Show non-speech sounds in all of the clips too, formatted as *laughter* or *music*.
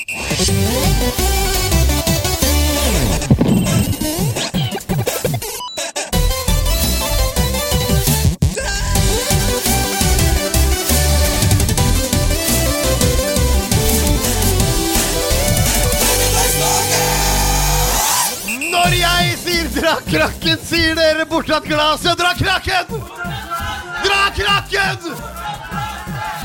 Når jeg sier 'dra krakken', sier dere bortatt glasset. Dra krakken! Dra krakken!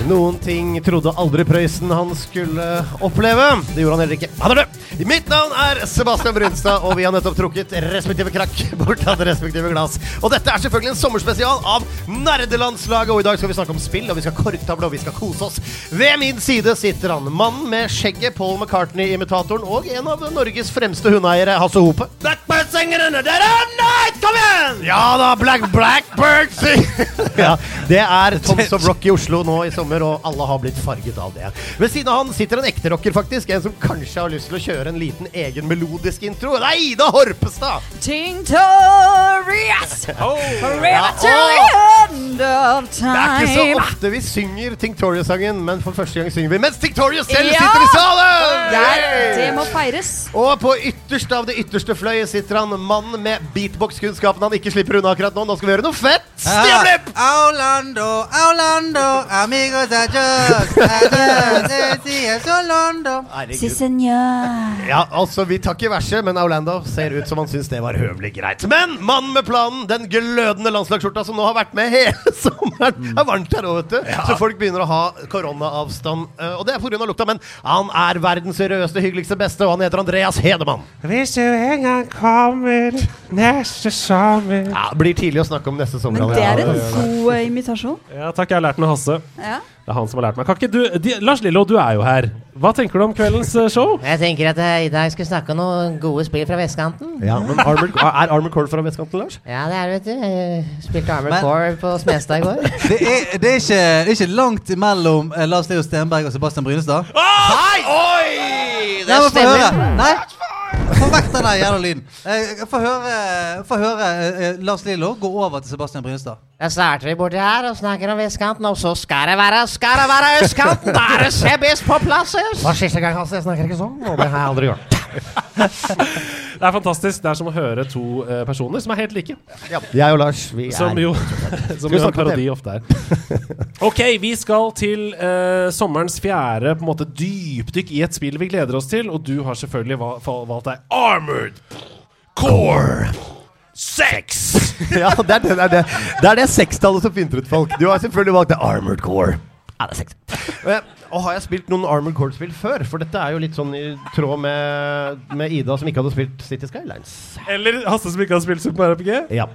Noen ting trodde aldri Prøysen han skulle oppleve. Det gjorde han heller ikke. Han er død! Mitt navn er Sebastian Brunstad, og vi har nettopp trukket respektive krakk *laughs* bort av det respektive glass. Og dette er selvfølgelig en sommerspesial av Nerdelandslaget, og i dag skal vi snakke om spill, og vi skal korktavle, og vi skal kose oss. Ved min side sitter han, mannen med skjegget, Paul McCartney-imitatoren, og en av Norges fremste hundeeiere, Hasse Hope. Blackbird-sangerne, det er night! Kom igjen! Ja da, Black Blackbird sing! *laughs* ja, det er Tom Rock i Oslo nå i sommer, og alle har blitt farget av det. Ved siden av han sitter en ekte rocker, faktisk. En som kanskje har lyst til å kjøre en liten egen melodisk intro. Det er Ida Horpestad! Tinctorious! Forever ja, the end of Det er ikke så ofte vi synger Tinctoria-sangen, men for første gang synger vi mens Tinctoria selv Ja! sitter i salen! Der, det må feires. Og på ytterste av det ytterste fløyet sitter han mannen med beatbox-kunnskapen han ikke slipper unna akkurat nå. Nå skal vi gjøre noe fett! Stjevlipp! Orlando, Orlando, amigos see us Orlando. Si senor. Ja, altså, vi tar ikke verset, men Orlando ser ut som han syns det var høvelig greit. Men mannen med planen, den glødende landslagsskjorta som nå har vært med hele *laughs* sommeren, det er varmt her òg, vet du. Så folk begynner å ha koronaavstand. eh, Og det er pga. lukta, men han er verdens seriøste, hyggeligste, beste, og han heter Andreas Hedemann. Hvis du en gang kommer neste sommer Ja, det blir tidlig å snakke om neste sommer. Men det er en god eh, imitasjon. Ja, takk, jeg har lært den av Hasse. Ja. Det er han som har lært meg. Kan ikke du, de, Lars Lillo, du er jo her. Hva tenker du om kveldens eh, show? Jeg tenker at jeg i dag skal snakke om noen gode spill fra vestkanten. Ja, men Armored, Er Armored Core fra vestkanten, Lars? Ja, det er det, vet du. Jeg spilte Armored Men- Core på Smestad i går. *laughs* Det er, det er, ikke, det er ikke langt mellom eh, Lars Leo Stenberg og Sebastian Brynestad. Hei! Oi! Nei, stemmer. Nei, få vekk den der jævla lyden. Eh, Få høre, få høre eh, eh, Lars Lillo gå over til Sebastian Brynestad. Jeg starter vi borti her og snakker om vestkanten, og så skal det være, skal det være østkanten! Der det CBS på plass! Det siste gang, Hasse. Jeg snakker ikke sånn. Og det har jeg aldri gjort. *laughs* Det er fantastisk. Det er som å høre to uh, personer som er helt like. Jeg og Lars, vi er *laughs* Som jo, som jo en parodi ofte er. Ok, vi skal til uh, sommerens fjerde på en måte dypdykk i et spill vi gleder oss til, og du har selvfølgelig val val- valgt deg Armored Core Sex! *laughs* Ja, det er det, det, er det. sekstallet som finner ut folk. Du har selvfølgelig valgt det Armored Core. Ja, det er seks. Og har jeg spilt noen Armored Core-spill før? For dette er jo litt sånn i tråd med, med Ida, som ikke hadde spilt City Skylines. Eller Hasse som ikke hadde spilt Super Mario RPG. Ja.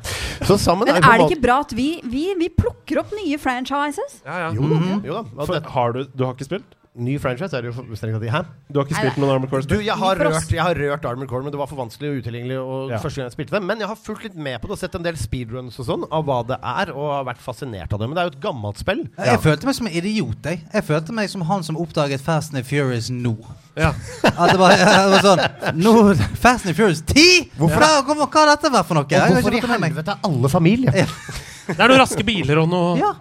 Så sammen Men er er det ikke bra at vi, vi, vi plukker opp nye franchises? Ja, ja. Jo da. Jo da. For, har du, du har ikke spilt? Ny franchise er det jo strengt tatt. Hæ? Du har ikke spilt noen Armored Core? Du, jeg har, rørt, jeg har rørt Armored Core, men det var for vanskelig og utilgjengelig. Og Ja. første gang jeg spilte det Men jeg har fulgt litt med på det og sett en del speedruns og sånn av hva det er, og har vært fascinert av det. Men det er jo et gammelt spill. Jeg følte meg som en idiot. Jeg, jeg følte meg som han som oppdaget Fast and Furious nå. Ja. At det var, det var sånn no, Fast and Furious 10! Hvorfor Ja. Hva, hva har dette vært for noe? Og hvorfor i helvete er alle familie? Det er noen raske biler og noe Ja,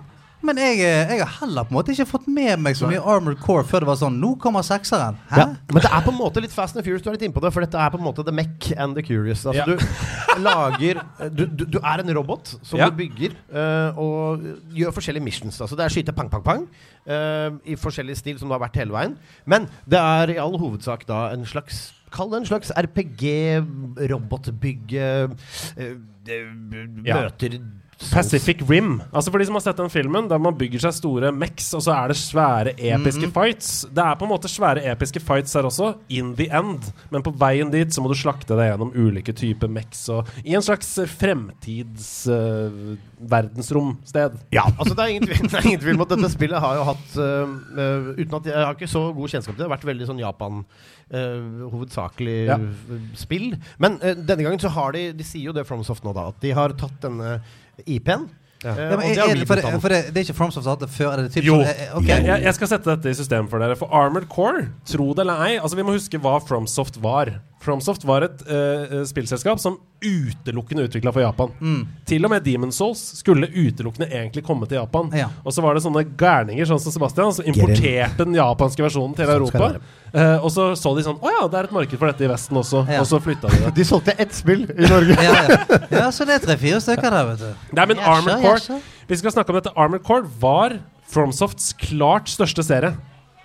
men jeg, eh, jeg har heller på en måte ikke fått med meg så mye Armored Core før det var sånn Nå kommer sekseren. Hæ? Ja, men det er på en måte litt Fast and Furious, du er litt innpå det, for dette er på en måte The Mech and the Curious. Altså, Ja. du lager du, du, du er en robot som Ja. du bygger, uh, og gjør forskjellige missions. Altså, det er skyte pang, pang, pang uh, i forskjellig stil som det har vært hele veien. Men det er i all hovedsak da en slags Kall det en slags RPG-robotbygge. uh, Møter Pacific Rim. Altså For de som har sett den filmen, der man bygger seg store mex, og så er det svære, episke fights. Det er på en måte svære, episke fights her også, in the end. Men på veien dit så må du slakte deg gjennom ulike typer mex, og i en slags fremtids uh, verdensromsted. Ja, altså det er ingen tvil, *laughs* er ingen tvil om at dette spillet har jo hatt øh, Uten at jeg har ikke så god kjennskap til det, vært veldig sånn Japan Uh, hovedsakelig Ja. spill. Men uh, denne gangen så har de De sier jo det FromSoft nå, da, at de har tatt denne IP-en. Ja. øh, Ja, det er, er, for, for det, det er ikke FromSoft som har hatt det før? Er det Jo. sånn, eh. Jeg, jeg, jeg skal sette dette i system for dere. For Armored Core, tro det eller ei Altså Vi må huske hva FromSoft var. FromSoft var et uh, spillselskap som utelukkende utvikla for Japan. Mm. Til og med Demon Souls skulle utelukkende egentlig komme til Japan. Ja. Og så var det sånne gærninger sånn som Sebastian som importerte den japanske versjonen til Sånn Europa. Uh, og så så de sånn Å ja, det er et marked for dette i Vesten også. Ja. Og så flytta de det. *laughs* De solgte ett spill i Norge. *laughs* Ja, ja. ja, så det er tre-fire stykker der, vet du. Nei, men Armored Core. Vi skal snakke om dette. Armored Core var FromSofts klart største serie.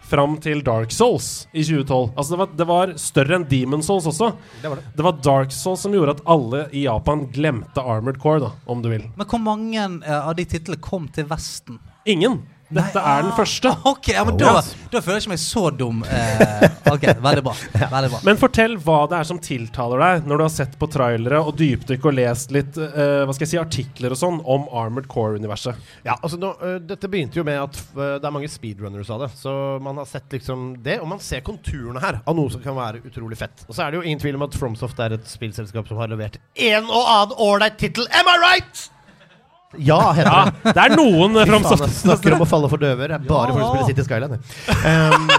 Fram til Dark Souls i 2012. Altså det var, det var større enn Demon Souls også. Det var det. Det var Dark Souls som gjorde at alle i Japan glemte Armored Core, da, om du vil. Men hvor mange eh, av de titlene kom til Vesten? Ingen. Dette Nei, er den ah, første. *laughs* Ok, ja, men da, da føler jeg ikke meg så dum. Eh, ok, veldig bra. *laughs* Veldig bra. Men fortell hva det er som tiltaler deg når du har sett på trailere og dypdykk og lest litt eh, hva skal jeg si, artikler og sånn om Armored Core-universet. Ja, altså nå, uh, Dette begynte jo med at uh, det er mange speedrunners av det. Så man har sett liksom det, og man ser konturene her av noe som kan være utrolig fett. Og så er det jo ingen tvil om at Fromsoft er et spillselskap som har levert en og annen ålreit tittel. Am I right?! Ja, heter Ja, det. det er noen from faen, jeg snakker om å falle for døver. Det er bare folk som spille City Skyline. Um,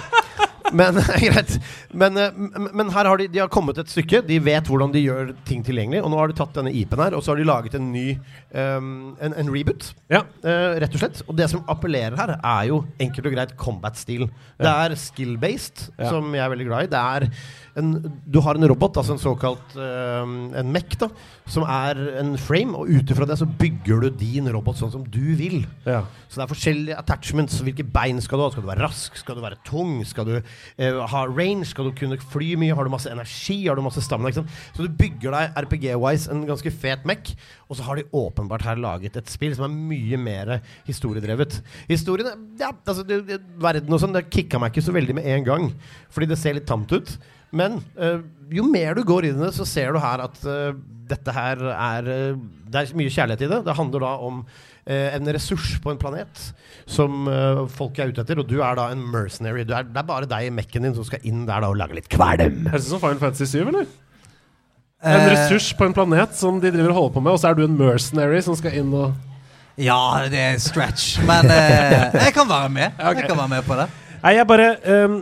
men *laughs* greit. Men, uh, men her har de, de har kommet et stykke. De vet hvordan de gjør ting tilgjengelig. Og nå har de tatt denne IP-en her, og så har de laget en ny um, en, en reboot. Ja. Uh, rett og slett. Og det som appellerer her, er jo enkelt og greit combat-stil. Det er skill-based, Ja. som jeg er veldig glad i. Det er en, du har en robot, altså en såkalt uh, en mech, da, som er en frame, og ut ifra det så bygger du din robot sånn som du vil. Ja. Så det er forskjellige attachments. Hvilke bein skal du ha? Skal du være rask? Skal du være tung? Skal du uh, ha range? Skal du kunne fly mye? Har du masse energi? Har du masse stamina? Så du bygger deg RPG-wise en ganske fet mech, og så har de åpenbart her laget et spill som er mye mer historiedrevet. Historien ja, altså, det, det, Verden og sånn, det kicka meg ikke så veldig med en gang, fordi det ser litt tamt ut. Men eh, jo mer du går inn i det, så ser du her at eh, dette her er eh, Det er mye kjærlighet i det. Det handler da om eh, en ressurs på en planet som folk er ute etter, og du er da en mercenary. Du er, det er bare deg i mekken din som skal inn der da og lage litt kvalm. Høres ut som Final Fantasy 7, eller? En Eh, ressurs på en planet som de driver og holder på med, og så er du en mercenary som skal inn og Ja, det er stretch. Men eh, jeg kan være med. *laughs* Jeg kan være med på det. Nei, jeg bare ehm,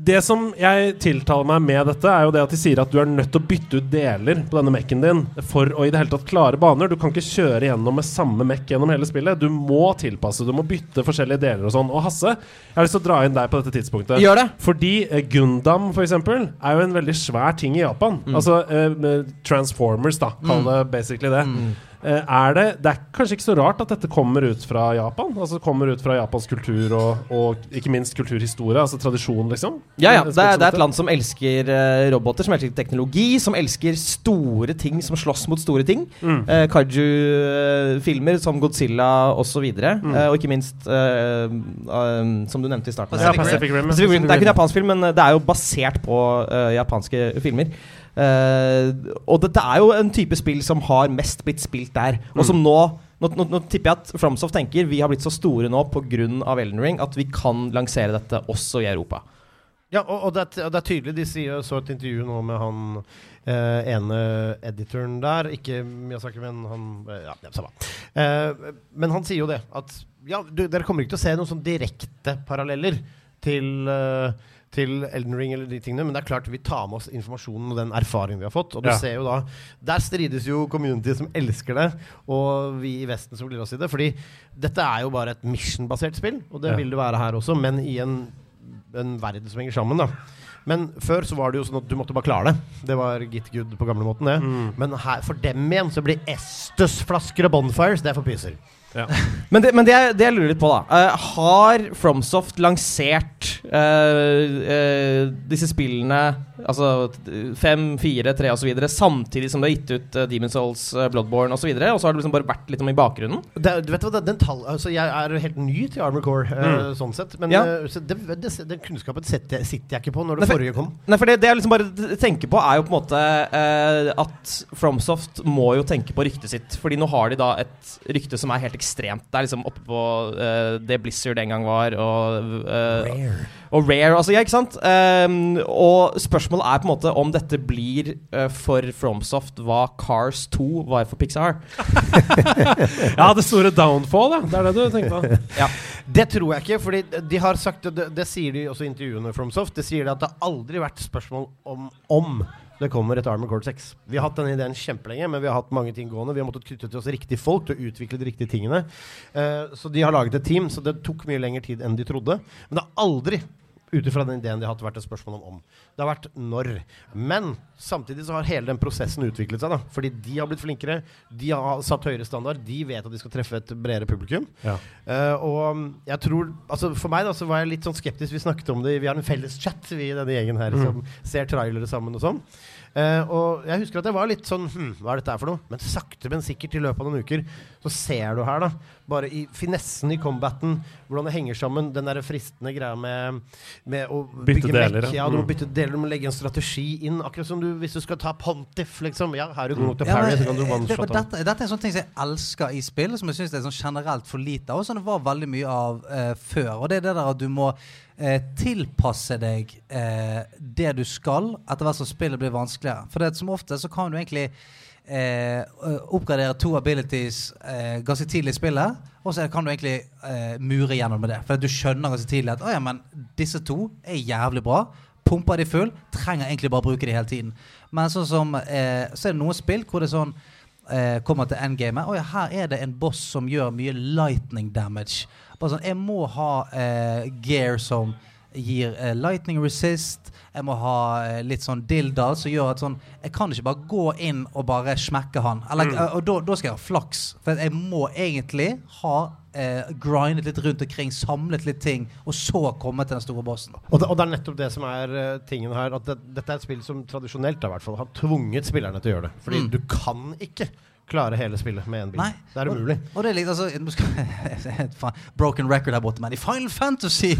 Det som jeg tiltaler meg med dette, er jo det at de sier at du er nødt til å bytte ut deler på denne Mac-en din for å i det hele tatt klare baner. Du kan ikke kjøre gjennom med samme Mac gjennom hele spillet. Du må tilpasse, du må bytte forskjellige deler og sånn. Og Hasse, jeg har lyst til å dra inn deg på dette tidspunktet. Gjør det. Fordi eh, Gundam, for eksempel, er jo en veldig svær ting i Japan. Altså eh, Transformers, da. Kall det basically det. Eh, er det Det er kanskje ikke så rart at dette kommer ut fra Japan? Altså kommer ut fra japansk kultur og, og ikke minst kulturhistorie, altså tradisjon, liksom? Ja, ja. Det er, det er et land som elsker eh, roboter, som elsker teknologi, som elsker store ting som slåss mot store ting. Mm. Uh, Kaju-filmer som Godzilla osv. Mm. og ikke minst, eh, um, som du nevnte i starten Ja, Pacific Pacific Rim. Pacific Rim. Det er ikke en japansk film, men eh, det er jo basert på uh, japanske filmer. Uh, og dette er jo en type spill som har mest blitt spilt der. Og som nå nå, nå, nå tipper jeg at Fromsoft tenker vi har blitt så store nå pga. Elden Ring at vi kan lansere dette også i Europa. Ja, og, og, det er, og det er tydelig. De sier, så et intervju nå med han eh, ene editoren der. Ikke Miyazaki, men han eh, Ja, ja samme. Eh, men han sier jo det at ja, du, dere kommer ikke til å se noen sånn direkte paralleller til eh, til Elden Ring eller de tingene, men det er klart vi tar med oss informasjonen og den erfaringen vi har fått. Og du Ja. ser jo da Der strides jo community som elsker det, og vi i Vesten som gleder oss i det. Fordi dette er jo bare et mission-basert spill, og det Ja. vil det være her også, men i en en verden som henger sammen. da Men før så var det jo sånn at du måtte bare klare det. Det var git good på gamlemåten, det. Mm. Men her, for dem igjen så blir Estes-flasker og Bonfires Det er for pyser. Ja. *laughs* Men det, men det, det jeg lurer litt på, da uh, Har Fromsoft lansert uh, uh, disse spillene, altså t- fem, fire, tre osv., samtidig som det har gitt ut uh, Demon's Souls, uh, Bloodborne osv., og, så og så har det liksom bare vært litt om i bakgrunnen? Det, du vet hva, den tall, altså Jeg er helt ny til Armor Core, mm. sånn sett. Men Ja. så det, det, den kunnskapen sitter, jeg- sitter jeg ikke på når Nei, det for- forrige kom. Nei, for det, det jeg liksom bare tenker på, er jo på en måte eh, at Fromsoft må jo tenke på ryktet sitt. Fordi nå har de da et rykte som er helt ekstremt. Det er liksom oppe på uh, det Blizzard en gang var, og eh, Og Rare, altså, ja, ikke sant? Um, og spørsmålet er på en måte om dette blir uh, for Fromsoft hva Cars 2 var for Pixar. *laughs* Ja, det store downfall, ja. Det er det du tenker på. Det tror jeg ikke, fordi de har sagt det, det sier de også i intervjuene Fromsoft. Det sier de at det har aldri vært spørsmål om om det kommer et Armored Core 6. Vi har hatt denne ideen kjempelenge, men vi har hatt mange ting gående. Vi har måttet knytte til oss riktige folk til å utvikle de riktige tingene. Uh, så de har laget et team, så det tok mye lengre tid enn de trodde. Men det har aldri ut ifra den ideen de har vært et spørsmål om. Det har vært når. Men samtidig så har hele den prosessen utviklet seg. da Fordi de har blitt flinkere, de har satt høyere standard, de vet at de skal treffe et bredere publikum. Ja. Uh, og jeg tror Altså For meg da så var jeg litt sånn skeptisk. Vi snakket om det Vi har en felles chat, vi i denne gjengen her, som ser trailere sammen og sånn. Uh, og jeg husker at jeg var litt sånn hm, Hva er dette her for noe? Men sakte, men sikkert i løpet av noen uker så ser du her, da, bare i finessen i combaten, hvordan det henger sammen, den der fristende greia med, med å Bytte bygge deler, mekk. ja. Du må Mm. bytte deler, du må legge en strategi inn. Akkurat som du, hvis du skal ta Pontiff, liksom. Ja, her er du god til Parry, så kan du eh, one-shotte. dette, dette er en sånn ting som jeg elsker i spill, som jeg syns er sånn generelt for lite av, og som det var veldig mye av eh, før. Og det er det der at du må eh, tilpasse deg eh, det du skal, etter hvert som spillet blir vanskeligere. For det, som ofte så kan du egentlig eh, oppgradere to abilities eh, ganske tidlig i spillet, og så kan du egentlig eh, mure gjennom med det. For du skjønner ganske tidlig at å ja, men disse to er jævlig bra. Pumper de full, trenger egentlig bare bruke de hele tiden. Men sånn som eh, Så er det noen spill hvor det sånn eh, kommer til endgamet. Å ja, her er det en boss som gjør mye lightning damage. Bare sånn, Jeg må ha eh, gear som gir eh, lightning resist. Jeg må ha eh, litt sånn dilda som gjør at sånn Jeg kan ikke bare gå inn og bare smekke han. Eller, eh, og da, da skal jeg ha flaks. For jeg må egentlig ha eh, grindet litt rundt omkring, samlet litt ting, og så komme til den store bossen. Og det, og det er nettopp det som er uh, tingen her. At det, dette er et spill som tradisjonelt da, i hvert fall, har tvunget spillerne til å gjøre det. Fordi Mm. du kan ikke klare hele spillet med én bil. Nei. Det er Og- umulig. Og det er litt altså, *laughs* Broken record her borte, men i Final Fantasy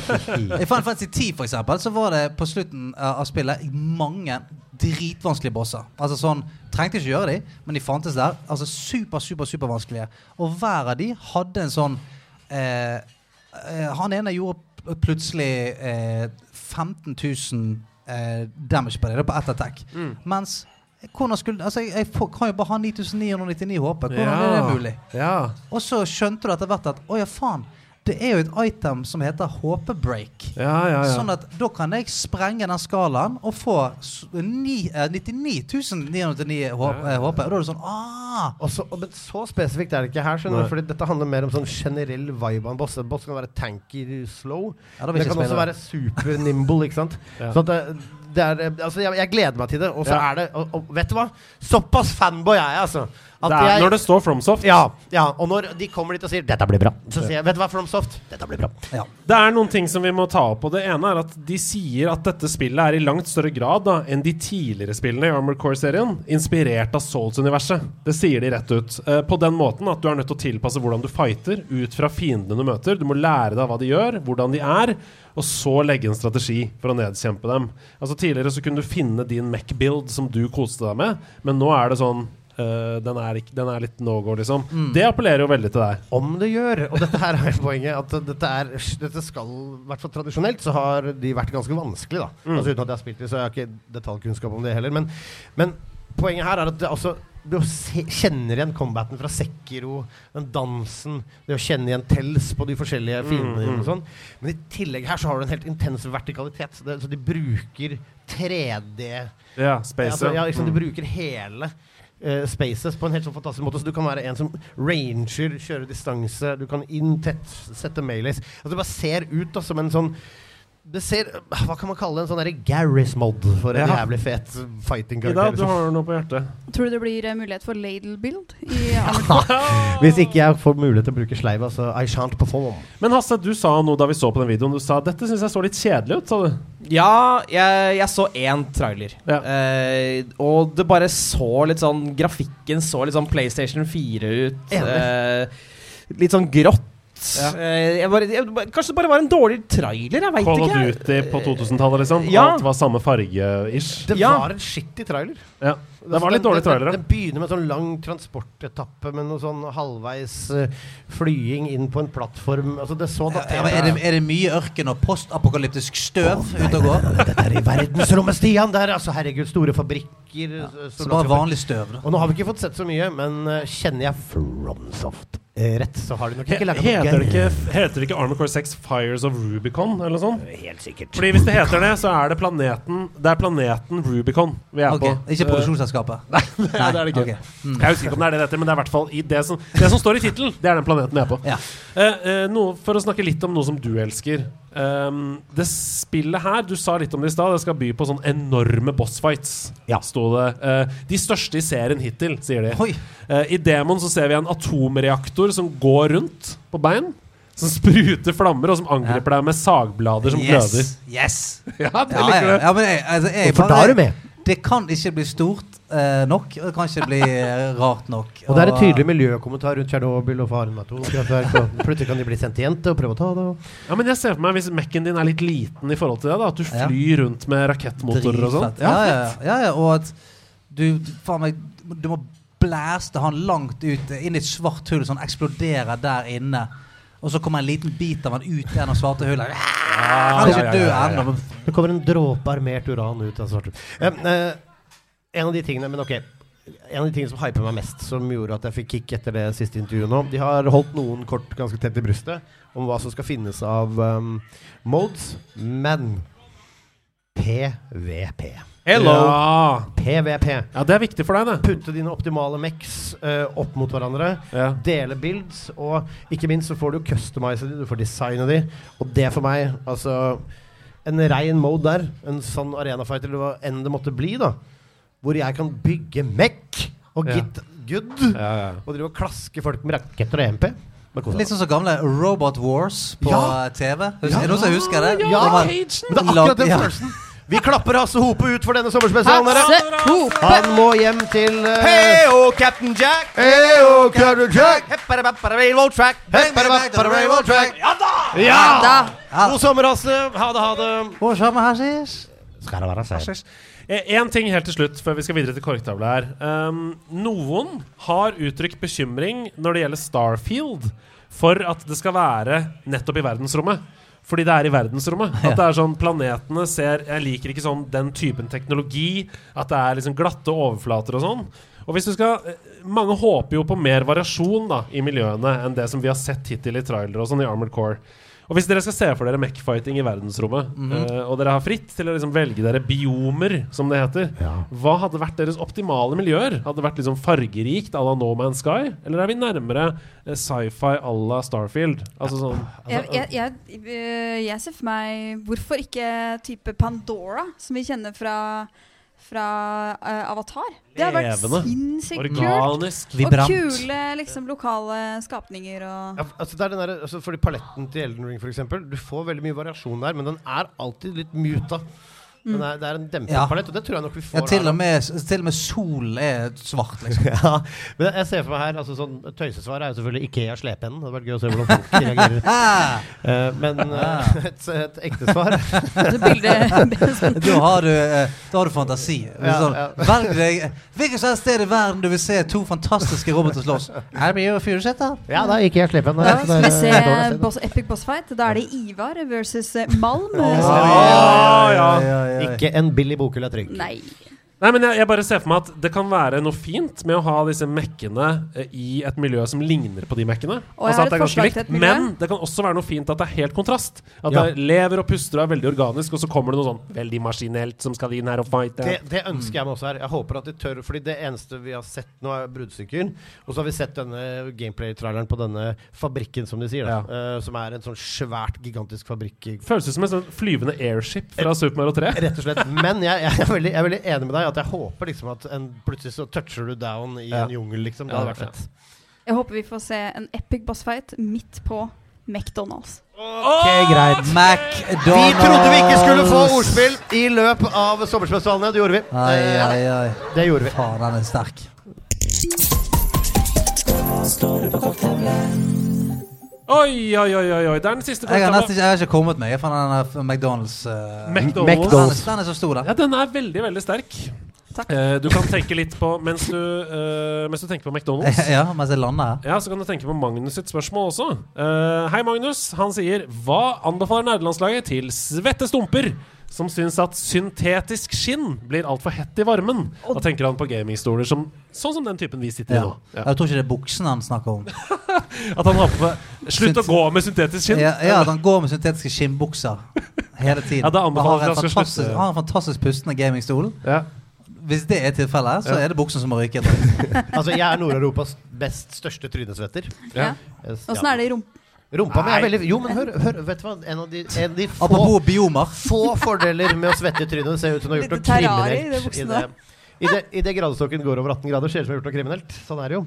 *laughs* I Final Fantasy 10 for eksempel, så var det på slutten uh, av spillet mange dritvanskelige bosser. Altså sånn, Trengte ikke gjøre de, men de fantes der. Altså Super, super, super vanskelige. Og hver av de hadde en sånn eh, eh, Han ene gjorde plutselig eh, 15 000 eh, damage på det, det på ett attack. Mens hvordan skulle, altså jeg, jeg får, kan jo bare ha 9999 HP. Hvordan er det mulig? Ja. Og så skjønte du etter hvert at å ja, faen. Det er jo et item som heter HP-break. Ja, ja, ja. Sånn at da kan jeg sprenge den skalaen og få 99.999 eh, 99 999 HP. eh, Og da er det sånn ah! Og så, og, men så spesifikt er det ikke her, skjønner du. Fordi dette handler mer om sånn generell vibe av en boss. En boss kan være tanky slow. Ja, vil det kan ikke også være super nimble, ikke sant. Ja. Så at det, det er Altså, jeg, jeg gleder meg til det. Og så Ja. er det og, og vet du hva? Såpass fanboy er jeg, altså. At Det er jeg, når det står FromSoft. ja, ja, og når de kommer dit og sier 'dette blir bra', så sier jeg 'vet du hva, FromSoft, dette blir bra'. Ja. Det er noen ting som vi må ta opp. Og det ene er at de sier at dette spillet er i langt større grad da, enn de tidligere spillene i Armored Core-serien inspirert av Souls-universet. Det sier de rett ut. Eh, på den måten at du er nødt til å tilpasse hvordan du fighter ut fra fiendene du møter. Du må lære deg hva de gjør, hvordan de er, og så legge en strategi for å nedkjempe dem. Altså Tidligere så kunne du finne din mech-build som du koste deg med, men nå er det sånn eh, den, er ikke, den er litt no go, liksom. Det appellerer jo veldig til deg. Om det gjør. Og dette her er poenget. At dette, er, dette skal, i hvert fall tradisjonelt, så har de vært ganske vanskelig. da Altså Uten at jeg har spilt det, så jeg har ikke detaljkunnskap om det heller. Men, men poenget her er at det, altså, du kjenner igjen combaten fra Sekiro, den dansen, det å kjenne igjen tels på de forskjellige fiendene dine og sånn. Men i tillegg her så har du en helt intens vertikalitet. Så, det, så de bruker 3D Ja, space. Altså, ja, liksom, Mm. De bruker hele eh, spaces på en helt sånn fantastisk måte. Så du kan være en som ranger, kjøre distanse, du kan inn tett, sette melees. Altså, du bare ser ut da, som en sånn det ser, Hva kan man kalle det? En sånn derre Garris-mod for en Ja. jævlig fet fighting Ida, du liksom. har noe på hjertet. Tror du det blir eh, mulighet for ladle build i *laughs* *laughs* Hvis ikke jeg får mulighet til å bruke sleiva, så I shan't perform. Men Hasse, du sa noe da vi så på den videoen. Du sa dette syns jeg så litt kjedelig ut. sa du Ja, jeg, jeg så én trailer. Ja. Eh, og det bare så litt sånn Grafikken så litt sånn PlayStation 4 ut. Eh, litt sånn grått. Ja. Eh, jeg bare, jeg, kanskje det bare var en dårlig trailer? Jeg veit Call of. Duty på 2000-tallet, liksom. Ja. Alt var samme farge-ish. Det Ja. var en skittig trailer. Ja. Det var litt dårlig trailer. den- Den begynner med en sånn lang transportetappe med noe sånn halvveis eh, flying inn på en plattform. Altså, det så Ja, datert men er, det, er det mye ørken og postapokalyptisk støv ute og går? Dette er i verdensrommet, Stian! Der, altså, herregud, store fabrikker. Ja. Så bare vanlig støv, da. Og nå har vi ikke fått sett så mye, men uh, kjenner jeg FromSoft? Eh, rett, så har de nok ikke laga Heter det ikke, heter det ikke Armored Core 6 Fires of Rubicon, eller noe sånt? Helt sikkert. Fordi hvis det heter det, så er det planeten Det er planeten Rubicon vi er okay. på. Ikke Eh, produksjonsselskapet? *laughs* Nei, det er det ikke. Okay. Mm. Jeg husker ikke om det er det det heter, men det er i hvert fall det som, det som står i tittelen. Det er den planeten vi er på. Ja. Eh, eh, noe, for å snakke litt om noe som du elsker. Um, det spillet her, du sa litt om det i stad, det skal by på sånn enorme bossfights. Ja. Sto det. Uh, de største i serien hittil, sier de. Eh, I demoen så ser vi en atomreaktor som går rundt på bein. Som spruter flammer, og som angriper deg med sagblader som gløder. Yes! yes. *laughs* Ja, det Ja, liker ja, du. ja, men jeg, altså, jeg For da er du med. Det kan ikke bli stort eh, nok, og det kan ikke bli eh, rart nok. Og det er et tydelig miljøkommentar rundt Tsjernobyl og faren med atomkraftverk. Plutselig kan de bli sentiente og prøve å ta det. Ja, men jeg ser for meg Hvis Mac-en din er litt liten i forhold til det, da at du Ja. flyr rundt med rakettmotorer og sånn. Ja, ja, ja, ja, ja, og at du faen meg Du må blæste han langt ut, inn i et svart hull, så han eksploderer der inne. Og så kommer en liten bit av han ut gjennom svarte hullet. Han er ikke død ennå. det kommer en dråpe armert uran ut av svarte eh, eh, En av de tingene Men ok. En av de tingene som hyper meg mest, som gjorde at jeg fikk kick etter det siste intervjuet nå De har holdt noen kort ganske tett i brystet om hva som skal finnes av um, modes, men PVP. Hello! Ja. PVP. ja, det er viktig for deg, det. Putte dine optimale mex uh, opp mot hverandre. Ja. Dele builds, og ikke minst så får du customize de, du får designe de. Og det for meg, altså En rein mode der, en sånn arenafighter eller hva enn det måtte bli, da. Hvor jeg kan bygge mech og Ja. git good. Ja, ja. Og drive og klaske folk med raketter og EMP. Litt sånn som gamle Robot Wars på Ja. TV. Husker, Er det noen som husker det? Ja, Det var- det er akkurat den følelsen. Vi klapper Hasse Hope ut for denne sommerspesialen. dere. Hasse Hope. Han må hjem til uh, Hey-o, Captain Jack! Heyo, Captain Jack! Railroad track! Railroad track. Ja da! Ja! Da. God sommer, Hasse. Ha det, ha det. God sommer, her? Skal det være seier? Én ting helt til slutt, før vi skal videre til korktavla her. Um, noen har uttrykt bekymring når det gjelder Starfield, for at det skal være nettopp i verdensrommet. Fordi det er i verdensrommet. *laughs* At det er sånn Planetene ser Jeg liker ikke sånn den typen teknologi. At det er liksom glatte overflater og sånn. Og hvis du skal eh, Mange håper jo på mer variasjon da i miljøene enn det som vi har sett hittil i trailere og sånn i Armored Core. Og hvis dere skal se for dere mech-fighting i verdensrommet, eh, og dere har fritt til å liksom velge dere biomer, som det heter, Ja. hva hadde vært deres optimale miljøer? Hadde det vært liksom fargerikt à la No Man's Sky? Eller er vi nærmere eh, sci-fi à la Starfield? Altså sånn Jeg, jeg, jeg, øh, jeg ser for meg Hvorfor ikke type Pandora, som vi kjenner fra, fra uh, Avatar? Det har vært Levende. sinnssykt kult. Vibrant. Og kule liksom, lokale skapninger og Ja, altså det er den der, altså fordi Paletten til Elden Ring, eksempel, du får veldig mye variasjon der, men den er alltid litt muta. Den er, det er en dempet Ja. palett, og det tror jeg nok vi får. Ja, til og med, til og med solen er svart, liksom. *laughs* Ja, men jeg ser for meg her altså sånn, Tøysesvaret er jo selvfølgelig Ikea slepepennen. Det hadde vært gøy å se hvordan folk reagerer. *laughs* Eh, men uh, *laughs* et, et ekte svar da, har du, uh, da har du fantasi. Ja, sånn, ja. Velg deg Hvilket som helst sted i verden du vil se to fantastiske roboter slåss. Her blir jo Furuset, Ja, da er jeg slepen. Ja, skal vi se boss, Epic Boss Fight? Da er det Ivar versus eh, ja, Ja, ja. Ikke en billig bokhylle er trygg. Nei. Nei, men jeg, jeg bare ser for meg at det kan være noe fint med å ha disse mekkene eh, i et miljø som ligner på de mekkene. Og jeg at det er ganske likt. Men det kan også være noe fint at det er helt kontrast. At Ja. det lever og puster og er veldig organisk, og så kommer det noe sånn veldig maskinelt som skal inn her og fighte. Det, det ønsker jeg meg også her. Jeg håper at de tør Fordi det eneste vi har sett nå, er bruddstykker. Og så har vi sett denne gameplay-traileren på denne fabrikken, som de sier. Da, Uh, som er en sånn svært, gigantisk fabrikk. Føles ut som en sånn flyvende airship fra Super Mario 3. Rett og slett. Men jeg, jeg, er veldig, jeg er veldig enig med deg at jeg håper liksom at en, plutselig så toucher du down i Ja. en jungel, liksom. Det Ja, hadde vært fett. Jeg håper vi får se en epic boss fight midt på McDonald's. Ok, greit. McDonald's. Vi trodde vi ikke skulle få ordspill i løpet av sommerspesialene. Det gjorde vi. Ai, Eh, ai, ai. Det gjorde vi. Faen, han er sterk. Oi, oi, oi, oi, oi. Den siste Jeg har, nesten ikke, jeg har ikke kommet meg fra den der McDonald's. Uh, McDonald's. Den, er- den er så stor, den. Ja, den er veldig, veldig sterk. Eh, du kan tenke litt på mens du, eh, mens du tenker på McDonald's. *laughs* Ja, mens jeg lander her. Ja, Så kan du tenke på Magnus sitt spørsmål også. Eh, hei, Magnus. Han sier Hva anbefaler nerdelandslaget til svette stumper som syns at syntetisk skinn blir altfor hett i varmen. Da tenker han på gamingstoler som, sånn som den typen vi sitter i nå. Ja. Jeg tror ikke det er buksen han snakker om. *laughs* At han har på Slutt å gå med syntetisk skinn! Ja, ja, at han går med syntetiske skinnbukser hele tiden. Ja, det Og anbefaler har jeg en fantastisk, har en fantastisk pustende gamingstol. Ja. Hvis det er tilfellet, så Ja. er det buksen som må ryke. *laughs* Altså, jeg er Nord-Europas best største trynesvetter. Åssen ja. er det i rumpa? Rumpa mi er veldig Jo, men hør, hør vet du hva? En av de, en av de få, få fordeler med å svette i trynet. Det ser ut som du har gjort noe kriminelt. I buksene. Det, i det, i det gradestokken går over 18 grader, ser det ut som du har gjort noe kriminelt. Sånn er det jo.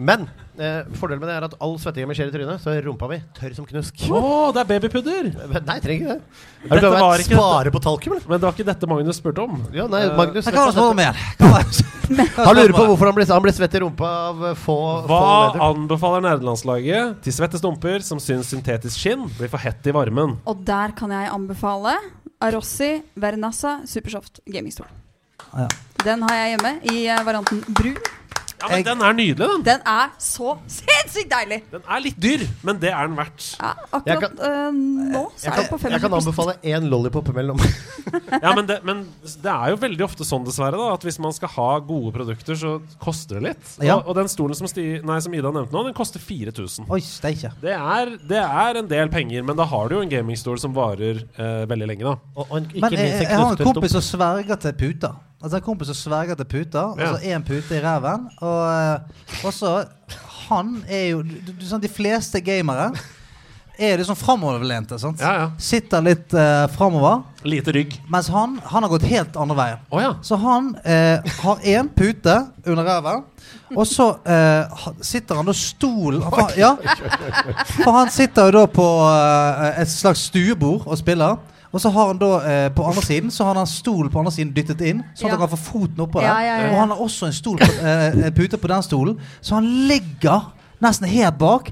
Men eh, fordelen med det er at all svettinga mi skjer i trynet, så er rumpa mi tørr som knusk. Å, det er babypudder! Nei, Nei, trenger ikke det. Dette du klar over var ikke Spare på talkum. Men det var ikke dette Magnus spurte om. Ja, nei, Eh, Magnus uh, kan. Hva var- *laughs* Han lurer på hvorfor han blir, han blir svett i rumpa av eh, få, Hva få anbefaler nerdelandslaget til svette stumper som syns syntetisk skinn blir for hett i varmen? Og der kan jeg anbefale Arossi Vernassa Supersoft gamingstol. Ja. Den har jeg hjemme i eh, varianten brun. Ja, men Jeg- Den er nydelig, den. Den er så sinnssykt deilig! Den er litt dyr, men det er den verdt. Ja, akkurat kan- eh, nå så er kan, det på jeg kan anbefale én lollipop imellom. *laughs* Ja, men det, men det er jo veldig ofte sånn, dessverre, da, at hvis man skal ha gode produkter, så koster det litt. Ja. Og, og den stolen som, sti, nei, som Ida nevnte nå, den koster 4000. Oi, steike. Det er, det er en del penger, men da har du jo en gamingstol som varer eh, veldig lenge, da. Og, og en, ikke Men jeg, jeg, jeg har en kompis som sverger til puter. Altså En kompis som sverger til puter. Ja. Altså én pute i ræven. Og eh, også Han er jo du, du, sånn, De fleste gamere er liksom framoverlente. sant? Ja, ja. Sitter litt uh, framover. Lite rygg. Mens han, han har gått helt andre veien. Oh, ja. Så han eh, har én pute under ræven, og så eh, sitter han da stolen for, Ja, for han sitter jo da på eh, et slags stuebord og spiller. Og så har han da eh, på andre siden Så har han en stol på andre siden dyttet inn, sånn at han kan få foten oppå der. Og han har også en stol på, eh, pute på den stolen, så han ligger nesten helt bak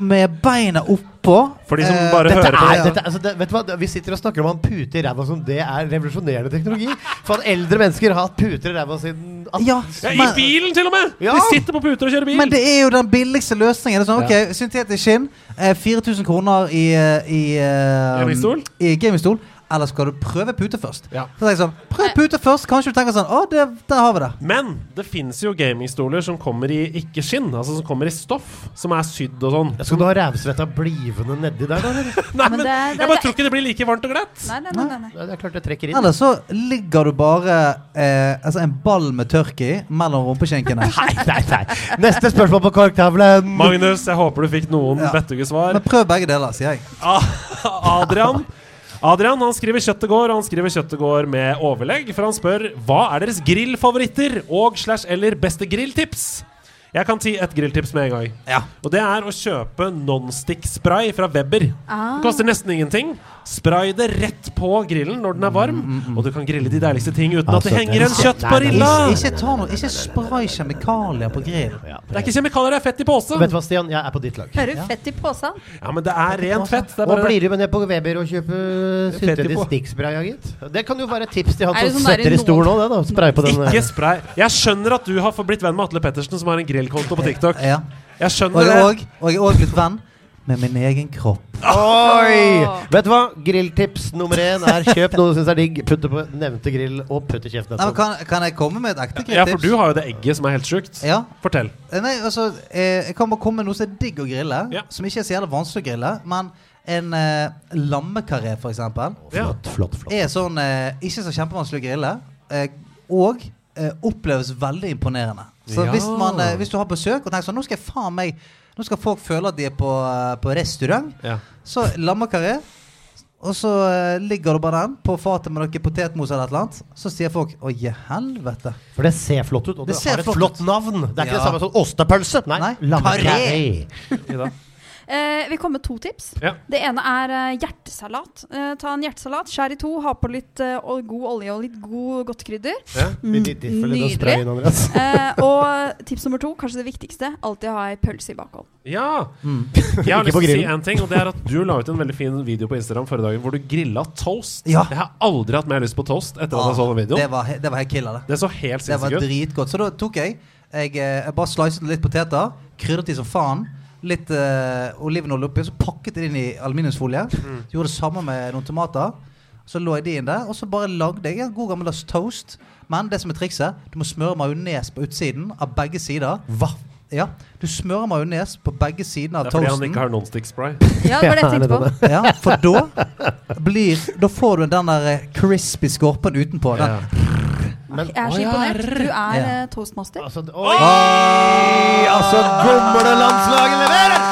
med beina oppå. For de som Eh, bare Dette hører på er, dette, altså, det, vet du hva? Vi sitter og snakker om han pute i ræva som det er revolusjonerende teknologi. For at eldre mennesker har hatt puter i ræva siden at- Ja, Ja, I bilen, til og med! Ja. De sitter på puter og kjører bil. Men det er jo den billigste løsningen. Det er sånn, ok, Syntetisk skinn, eh, 4000 kroner i, eh, i eh, Gamingstol? Eller skal du prøve pute først? Ja. Så tenker jeg sånn, Prøv pute først. Kanskje du tenker sånn Å, det, der har vi det. Men det fins jo gamingstoler som kommer i ikke skinn, altså som kommer i stoff, som er sydd og sånn. Skal du ha rævsvetta blivende nedi der, da? *laughs* Nei, Men men det det jeg bare tror ikke det blir like varmt og glatt. Nei, nei, nei, nei, nei. Det er klart det trekker inn. Eller så ligger du bare eh, altså en ball med tørk i mellom rumpeskinkene. *laughs* Nei, nei, nei. Neste spørsmål på korktavlen. Magnus, jeg håper du fikk noen Ja. vettuge svar. Men prøv begge deler, sier jeg. Ah, *laughs* Adrian Adrian han skriver kjøttegård, og han skriver kjøttegård med overlegg. For han spør hva er deres grillfavoritter og slash eller beste grilltips. Jeg kan si et grilltips med en gang. Ja. Og det er å kjøpe nonstick-spray fra Weber. Ah. Det koster nesten ingenting. Spray det rett på grillen når den er varm, og du kan grille de deiligste ting uten at det Altså, henger en kjøtt kjøttbarilla. rilla! Ikke, ikke, noe, ikke spray kjemikalier på grill. Ja, Det er ikke kjemikalier, det er fett i posen! Vet du hva, Stian? Jeg er på ditt lag. Hører du fett i posen? Ja, men det er rent fett. Det er Og blir du med ned på Weber og kjøper syntetisk stikkspray, gitt? Det kan jo være et tips til han Er som sånn der i stolen òg, det. da Spray på den. Ikke spray. Jeg skjønner at du har blitt venn med Atle Pettersen, som har en grillkonto på TikTok. Ja. Jeg Og skjønner jeg det. Og, og jeg er òg blitt venn med min egen kropp. Oi! Åh. Vet du hva? Grilltips nummer én er kjøp noe du syns er digg, putt det på nevnte grill, og putt i kjeften Nei, men kan, kan jeg komme med et ekte Ja, for du har jo det egget som er helt sjukt. Ja. Fortell. Eh, Nei, altså, eh, jeg kan bare komme med noe som er digg å grille. Ja. Som ikke er så jævla vanskelig å grille. Men en eh, lammekaré, for eksempel, Ja. Flott, flott, flott. er sånn eh, ikke så kjempevanskelig å grille. Eh, og eh, oppleves veldig imponerende. Så Ja. hvis, man, eh, hvis du har besøk og tenker sånn Nå skal jeg faen meg Nå skal folk føle at de er på, eh, på restaurant. Ja. Så lammekaré. Og så eh, ligger du bare den på fatet med noe potetmos eller et eller annet. Så sier folk 'Å, i helvete'. For det ser flott ut, og det, Det har et flott flott navn. Det er ikke Ja. det samme som ostepølse. Nei, Nei, lammekaré. *laughs* Eh, vi kommer med to tips. Ja. Det ene er eh, hjertesalat. Eh, ta en hjertesalat, skjær i to, ha på litt eh, god olje og litt god, godt krydder. Ja. Ditt Nydelig. Inn. *laughs* Eh, og tips nummer to, kanskje det viktigste, alltid ha ei pølse i bakhånd. ja. Mm. Jeg har lyst til å si en ting, og det er at du la ut en veldig fin video på Instagram forrige dagen hvor du grilla toast. Ja. Jeg har aldri hatt mer lyst på toast etter at jeg så den det, var, det var helt killer, det. Det så helt Det var dritgodt. Så da tok jeg Jeg, eh, jeg bare slicet litt poteter, krydret de som faen. Litt uh, olivenolje oppi, så pakket jeg det inn i aluminiumsfolie. Mm. Så gjorde det samme med noen tomater. Så lå jeg de inn der, og så bare lagde jeg en god gammeldags toast. Men det som er trikset, du må smøre majones på utsiden av begge sider. Hva? Ja, Du smører majones på begge sidene av Det er fordi han ikke har nonstick-spray. *laughs* Ja, det var det jeg tenkte på. *laughs* Ja, for da blir Da får du den der eh, crispy skorpen utenpå. Den. Men Jeg er så imponert. Du er Ja. eh, toastmaster. altså, Oi! Altså, Gomlelandslaget leverer!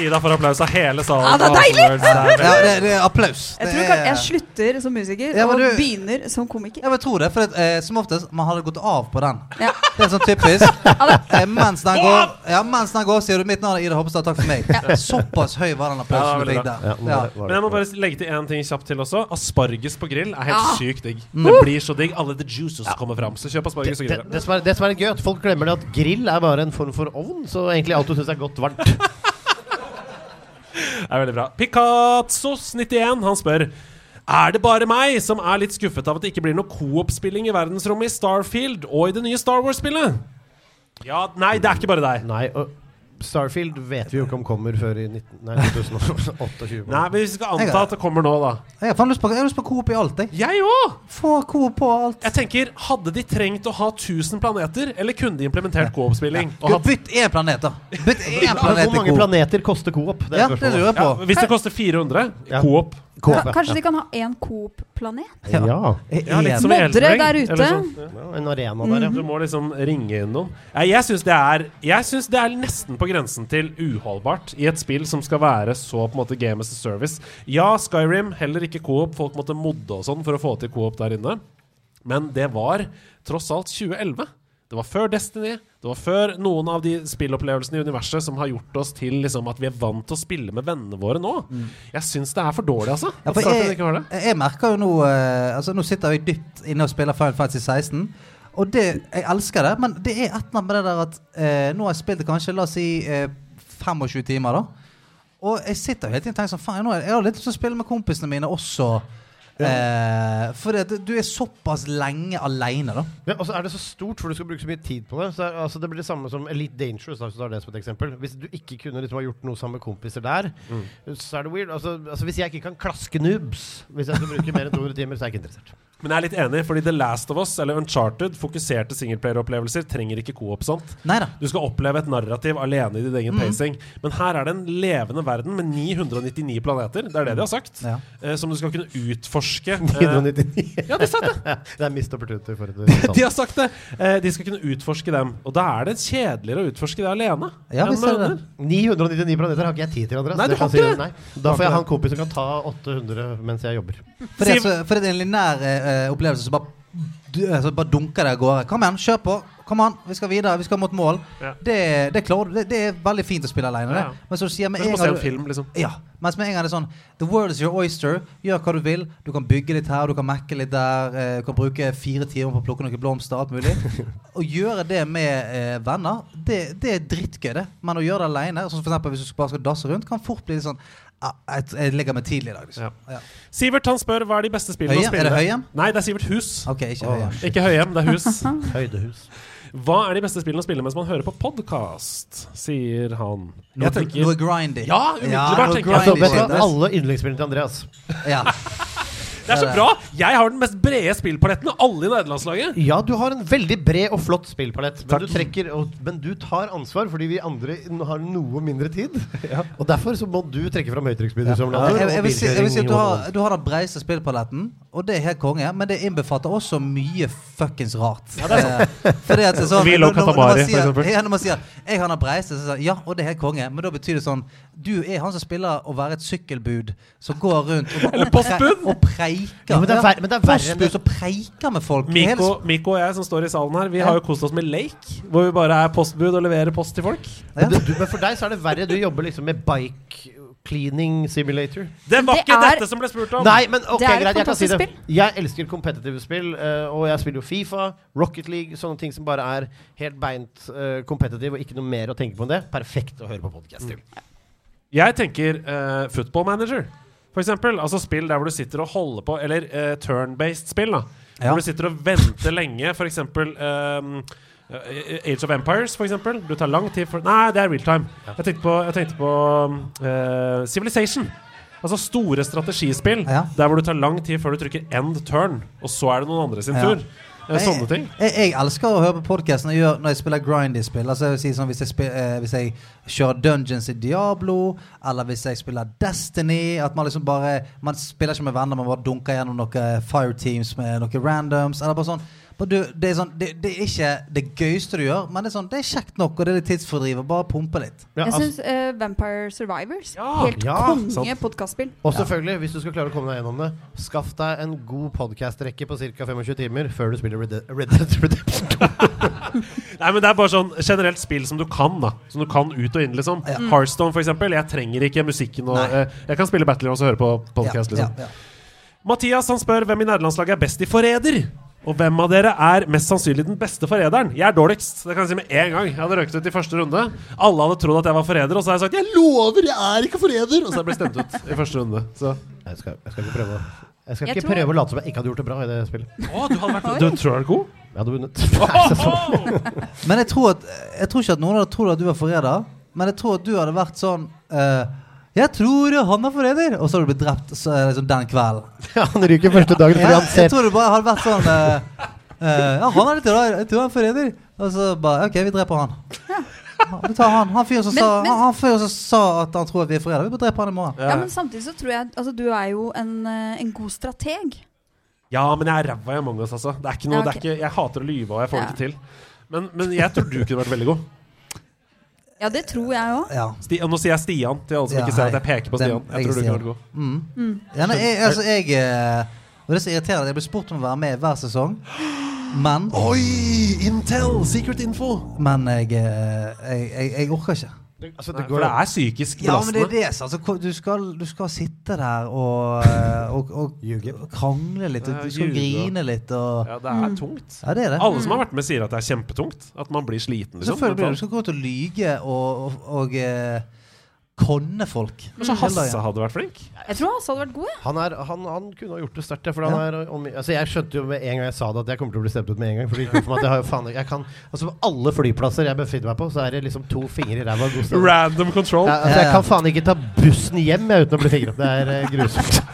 Ida får applaus av hele salen. Ja, det er deilig! Det er Ja, det, det er applaus. Jeg Det tror er- kanskje jeg slutter som musiker Ja, du, og begynner som komiker. Jeg tror det, for at, eh, som oftest man hadde gått av på den. Ja. Det er sånn typisk. *laughs* Eh, mens den går, ja, mens den går sier du mitt navn er Ida Hoppestad, takk for meg. Såpass høy var den applausen du fikk der. Det- Men jeg må bare legge til én ting kjapt til også. Asparges på grill er helt Ja. sykt digg. Mm. Det blir så digg. Alle the juices kommer fram. Så kjøp asparges og grill. det, som er, det som er litt gøy, at folk glemmer det at grill er bare en form for ovn. Så egentlig alt du syns er godt varmt. *laughs* Det er veldig bra. Picazos91 han spør Er det bare meg som er litt skuffet av at det ikke blir noe coop-spilling i verdensrommet i Starfield og i det nye Star Wars-spillet? Ja, nei, det er ikke bare deg. Nei, og Starfield vet vi jo ikke om kommer før i 19, nei, 2028. *laughs* Nei, men Vi skal anta at det kommer nå, da. Jeg har lyst på, jeg har lyst på Coop i alt, jeg. Jeg òg! Få Coop på alt. Jeg tenker, Hadde de trengt å ha 1000 planeter, eller kunne de implementert coop-spilling? Ja. Bytt én planet, da. Bytt *laughs* én planet Hvor mange planeter koster Coop? Det Ja, det lurer jeg ja, hvis det koster 400, Ja. coop. Ja. Kanskje de kan ha én Coop-planet? Ja. Ja, litt som Moddere der ute. sånn. Ja, en arena der, ja. Du må liksom ringe inn noen. Jeg syns det, det er nesten på grensen til uholdbart i et spill som skal være så på en måte game as a service. Ja, Skyrim, heller ikke coop. Folk måtte modde og sånn for å få til coop der inne. Men det var tross alt 2011. Det var før Destiny. Det var før noen av de spillopplevelsene i universet som har gjort oss til liksom, at vi er vant til å spille med vennene våre nå. Jeg syns det er for dårlig, altså. Ja, for jeg, jeg, jeg merker jo nå uh, Altså Nå sitter jeg dypt inne og spiller Final Fantasy 16. Og det, jeg elsker det, men det er et eller annet med det der at uh, Nå har jeg spilt kanskje la oss si uh, 25 timer, da. Og jeg sitter jo hele tiden og tenker sånn Faen, er- jeg har litt lyst til å spille med kompisene mine også. Eh, for det, du er såpass lenge aleine, da. Ja, og så er det så stort, for du skal bruke så mye tid på det. Så er, altså, det blir det samme som Elite Dangerous. Da, tar det som et eksempel. Hvis du ikke kunne liksom, ha gjort noe sammen med kompiser der, så er det weird. Altså, altså, hvis jeg ikke kan klaske noobs Hvis jeg skal bruke mer enn 200 timer, så er jeg ikke interessert. Men jeg er litt enig, fordi The Last of Us eller Uncharted, fokuserte singleplayer-opplevelser, trenger ikke coop sant? Nei da. Du skal oppleve et narrativ alene i din egen pacing. Men her er det en levende verden med 999 planeter. Det er det de har sagt. Ja. Eh, som du skal kunne utforske. Eh, 999. *laughs* ja, de sa det! *laughs* det er mist opportunity for et *laughs* De har sagt det! Eh, de skal kunne utforske dem. Og da er det kjedeligere å utforske det alene. Ja, vi visst er det. 999 planeter har ikke jeg tid til, Andreas. Nei, du har ikke si. Nei. Da får jeg ha en kompis som kan ta 800 mens jeg jobber. For det, for det er en linær eh, opplevelse som bare, eh, bare dunker deg av gårde. Kom igjen, kjør på! Kom an, vi skal videre, vi skal mot mål. Ja. Det, det klarer du. Det, det er veldig fint å spille alene. Ja. Men så sier med en gang film, liksom. Ja, mens med en gang det er sånn The world is your oyster. Gjør hva du vil. Du kan bygge litt her, du kan mekke litt der. Eh, du kan bruke fire timer på å plukke noen blomster. Alt mulig. *laughs* Å gjøre det med eh, venner, det, det er drittgøy, det. Men å gjøre det alene, sånn hvis du bare skal dasse rundt, kan fort bli litt sånn jeg, jeg legger meg tidlig i dag. Liksom. Ja. Ja. Sivert han spør hva er de beste spillene å spille. Er det Høyhjem? Nei, det er Sivert Hus. Ok, ikke Åh, Høyhjem. Ikke Høyhjem, det er Hus. *laughs* Høydehus. Hva er de beste spillene å spille mens man hører på podkast? sier han. Noe, Jeg tenker noe grindy. Ja, umiddelbart noe tenker jeg. Altså, grindy vet du, hva? alle yndlingsspillene til Andreas. Ja. *laughs* Det er så bra! Jeg har den mest brede spillpaletten av alle i nederlandslaget. Ja, du har en veldig bred og flott spillpalett, men du, trekker, og, men du tar ansvar fordi vi andre har noe mindre tid. *laughs* Og derfor så må du trekke fram Ja. høytrykksspillersimulator Jeg, jeg, vil si, jeg vil si at du har, du har den bredeste spillpaletten, og det er helt konge, men det innbefatter også mye fuckings rart. Ja, det er sånn, *laughs* Fordi at når- når man Katamari, for sier- eksempel. Ja, når man sier 'jeg har den bredeste', så sier ja, og det er helt konge, men da betyr det sånn Du er han som spiller å være et sykkelbud som går rundt og, og, Eller og og preiker. Ja, men det er ver- men det er verre enn det. som preiker med folk. Miko, Miko og jeg som står i salen her, vi Ja. har jo kost oss med Lake. Hvor vi bare er postbud og leverer post til folk. Ja. Men, du, men for deg så er det verre. Du jobber liksom med bike cleaning simulator. Det var Det ikke er- dette som ble spurt om! Nei, men ok, er greit, jeg kan si det. Jeg elsker kompetitive spill, eh, og jeg spiller jo Fifa, Rocket League, sånne ting som bare er helt beint uh, og ikke noe mer å tenke på enn det. Perfekt å høre på podkast til. Jeg tenker uh, football manager. For eksempel, altså spill der hvor du sitter og holder på Eller uh, turn-based spill. da Ja. Hvor du sitter og venter lenge. For eksempel ehm, eh, Age of Empires, for eksempel. Du tar lang tid for Nei, det er real time. Jeg tenkte på, jeg tenkte på uh, Civilization. Altså store strategispill Ja. der hvor du tar lang tid før du trykker end turn, og så er det noen andre sin Ja. tur. Sånne ting. Jeg, jeg elsker å høre på podkast når, jeg når jeg spiller grindy-spill. Altså, jeg si sånn, hvis, jeg spil, eh, hvis jeg kjører Dungeons i Diablo, eller hvis jeg spiller Destiny At man liksom bare Man spiller ikke med venner, man bare dunker gjennom noen fire teams med noen randoms. Eller bare sånn du, det, er sånn det, det er ikke det gøyeste du gjør, men det er, sånn, det er kjekt nok, og det er litt tidsfordriv. Bare pumpe litt. Ja, Jeg syns uh, Vampire Survivors Ja, Helt ja, konge podkastspill. og selvfølgelig, hvis du skal klare å komme deg gjennom det, skaff deg en god podkast-rekke på ca. 25 timer før du spiller Red Dead Red Dead Redemption 2. *laughs* Nei, men det er bare sånn generelt spill som du kan, da. Som du kan ut og inn, liksom. Ja. Hearthstone, for eksempel. Jeg trenger ikke musikken og eh, Jeg kan spille Battle og høre på podcast, Ja, liksom. ja, ja. Mathias han spør hvem i nederlandslaget er best i forræder. Og hvem av dere er mest sannsynlig den beste forræderen? Jeg er dårligst. Det kan jeg si med en gang. Jeg hadde røkt ut i første runde. Alle hadde trodd at jeg var forræder, og så har jeg sagt 'jeg lover, jeg er ikke forræder'. Og så har jeg blitt stemt ut i første runde. Så Jeg skal, jeg skal ikke prøve å Jeg skal Jeg ikke tror- prøve å late som jeg ikke hadde gjort det bra i det spillet. Å, du hadde vært. Du tror du er god? Jeg hadde vunnet. *laughs* Nei. Men jeg tror, at, jeg tror ikke at noen hadde trodd at du var forræder. Men jeg tror at du hadde vært sånn eh, Jeg tror han er forræder! Og så har du blitt drept så, liksom den kvelden. *laughs* Ja, han ryker første dagen fordi Ja, han jeg tror det bare har vært sånn uh, uh, Ja, han er litt rar. Jeg tror han er forræder. Og så bare OK, vi dreper han. Ja, Vi tar han. Han fyren som, som sa at han tror at vi er forrædere. Vi bare dreper han i morgen. Ja, men samtidig så tror jeg Altså, du er jo en, eh, en god strateg. Ja, men jeg er ræva i Among us, altså. Det er ikke noe, Ja, det er ikke, jeg hater å lyve, og jeg får det ikke til. Men, men jeg tror du kunne vært veldig god. Ja, det tror jeg òg. Ja. Nå sier jeg Stian, til alle som Ja, ikke ser at jeg peker på Den- Stian. jeg Jeg tror du Stian. vært god. Mm. ja nei, jeg, altså, jeg eh, Og det er så irriterende. Jeg blir spurt om å være med hver sesong. Men *gasps* Oi! Intel! Secret info! Men jeg, eh, jeg, jeg, jeg orker ikke. Altså, Nei, det for det er psykisk belastende. Ja, men det er det. Altså, du, skal, du skal sitte der og, eh, og, og, og krangle litt. Og du skal grine litt. Og, Ja, det er tungt. ja, det er det. Alle som har vært med, sier at det er kjempetungt. At man blir sliten. Liksom. Selvfølgelig. Du skal gå ut og lyge og, og, og eh, konne. Kanskje. Hasse hadde vært flink? Jeg tror Hasse hadde vært god. Ja. han, er, han, han kunne ha gjort det sterkt. ja, For han Ja. er, om, altså jeg skjønte jo med en gang jeg sa det, at jeg kommer til å bli stemt ut med en gang. For det gikk opp for meg at jeg har jo faen jeg kan, altså På alle flyplasser jeg befinner meg på, så er det liksom to fingre i ræva. Random control. Ja, altså, jeg kan faen ikke ta bussen hjem jeg, uten å bli fingret. Det er eh, grusomt. *laughs*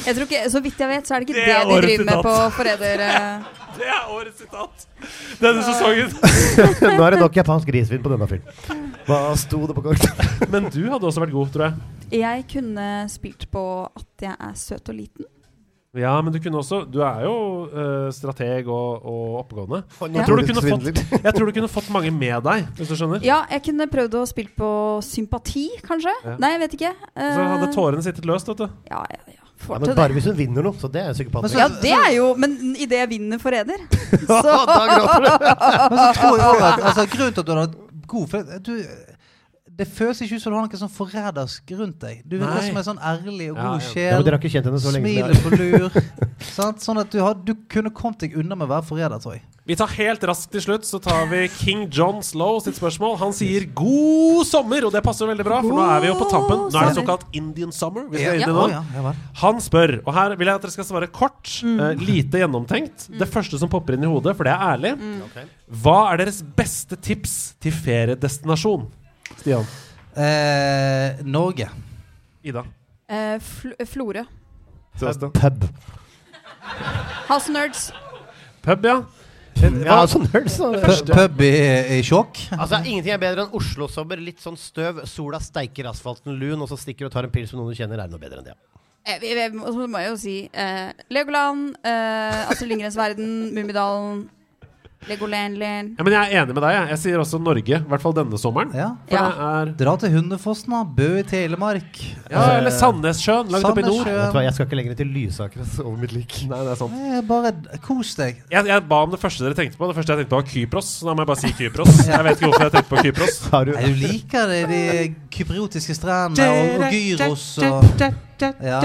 Jeg tror ikke, Så vidt jeg vet, så er det ikke Det det, de driver med på forræder... eh. *laughs* Det er årets sitat! Denne sesongen. *laughs* Nå er det nok japansk grisvin på denne fyren. Hva sto det på kortet? *laughs* Men du hadde også vært god, tror jeg. Jeg kunne spilt på at jeg er søt og liten. Ja, men du kunne også Du er jo eh, strateg og, og oppegående. Jeg tror, du kunne fått, *laughs* jeg tror du kunne fått mange med deg, hvis du skjønner. Ja, jeg kunne prøvd å spille på sympati, kanskje. Ja. Nei, jeg vet ikke. Eh, Så hadde tårene sittet løst, vet du. Ja, ja, ja. Ja, men bare det. hvis hun vinner noe, så det er psykopat. Ja, det er jo Men idet jeg vinner forræder, *laughs* så da gråter du! Men så tror jeg også at altså, Grunnen til at du hadde vært god for du, Det føles ikke ut som du har noe sånn forrædersk rundt deg. Du virker som en sånn ærlig og god ja. Ja, sjel. men Dere har ikke kjent henne så lenge. Smilet på lur. *laughs* Sånn at du, har, du kunne kommet deg unna med å være forræder, tror jeg. Vi tar helt raskt til slutt Så tar vi King John Slow sitt spørsmål. Han sier 'god sommer', og det passer veldig bra, for nå er vi jo på tampen. Nå er det såkalt Indian summer. Han spør, og her vil jeg at dere skal svare kort, Mm. eh, lite gjennomtenkt. Det første som popper inn i hodet, for det er ærlig. Mm. Hva er deres beste tips til feriedestinasjon? Stian. Eh, Norge. Ida. eh, fl Florø. Pub. House Nerds. Pub, ja. Ja, sånn da. Pub i, i sjokk. Altså, Ingenting er bedre enn Oslo-sommer. Litt sånn støv, sola steiker asfalten lun, og så stikker du og tar en pils med noen du kjenner. Er det noe bedre enn det? Eh, Og så må jeg jo si eh, Legoland, eh, Astrid Lindgrens verden, Mummidalen, Legoland ja. Men jeg er enig med deg. Jeg, jeg sier også Norge. I hvert fall denne sommeren. Ja. For Ja. det er Dra til Hundefossen, da. Bø i Telemark. Ja, eller Sandnessjøen, langt oppe i nord. Vet du hva, Jeg skal ikke lenger til Lysaker ass, over mitt lik. Nei, det er sant. Eh, bare kos deg. Jeg, jeg ba om det første dere tenkte på. Det første jeg tenkte på, var Kypros. Så da må jeg bare si Kypros. Jeg vet ikke hvorfor jeg tenkte på Kypros. Har du Nei, du liker det, de kypriotiske strendene og, og gyros og Ja.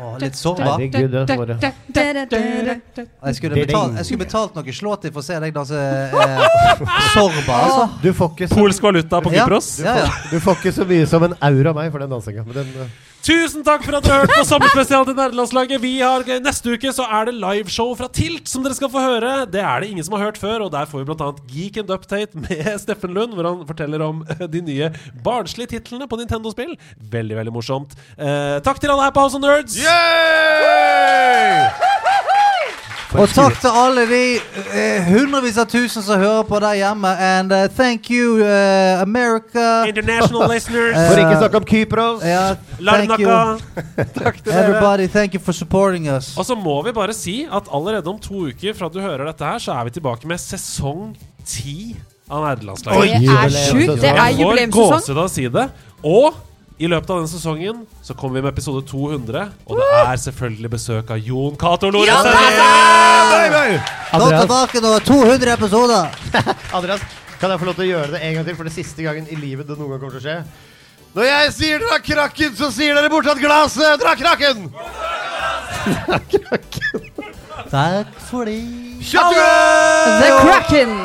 Å, litt sårbar. Herregud, det er bare Jeg skulle betalt, jeg skulle betalt noe slåtid for å se deg danse eh, *laughs* sorba, altså. Du får ikke så, Polsk valuta på Ja. Kypros. Ja, ja. du får ikke så mye som en aura av meg for den dansinga. Men den, eh, Tusen takk for at dere hørte på sommerspesial til Nerdelandslaget. Har, neste uke så er det liveshow fra Tilt som dere skal få høre. Det er det ingen som har hørt før, og der får vi bl.a. Geek and Update med *laughs* Steffen Lund, hvor han forteller om eh, de nye barnslige titlene på Nintendo-spill. Veldig, veldig morsomt. Eh, takk til alle her på House of Nerds. Yay! Og takk til alle de eh, hundrevis av tusen som hører på der hjemme. And uh, thank you, uh, America. International *laughs* listeners. For ikke snakke om Kypros. Ja, thank you, Larnaka. *laughs* Takk til everybody. Thank you for supporting us. Og så må vi bare si at allerede om to uker fra du hører dette her, så er vi tilbake med sesong ti av Nerdelandslaget. Det er sjukt. Det er Jeg får jubileumssesong. gåsehud av å si det. Og i løpet av den sesongen så kommer vi med episode 200, og det er selvfølgelig besøk av Jon Cato Lorentzen! Nå tilbake nå. 200 episoder. *laughs* Andreas, kan jeg få lov til å gjøre det en gang til for det siste gangen i livet det noen gang kommer til å skje? Når jeg sier 'dra krakken', så sier dere bortsatt glasset. Dra krakken! Takk for det. Kjøttet! The Kraken!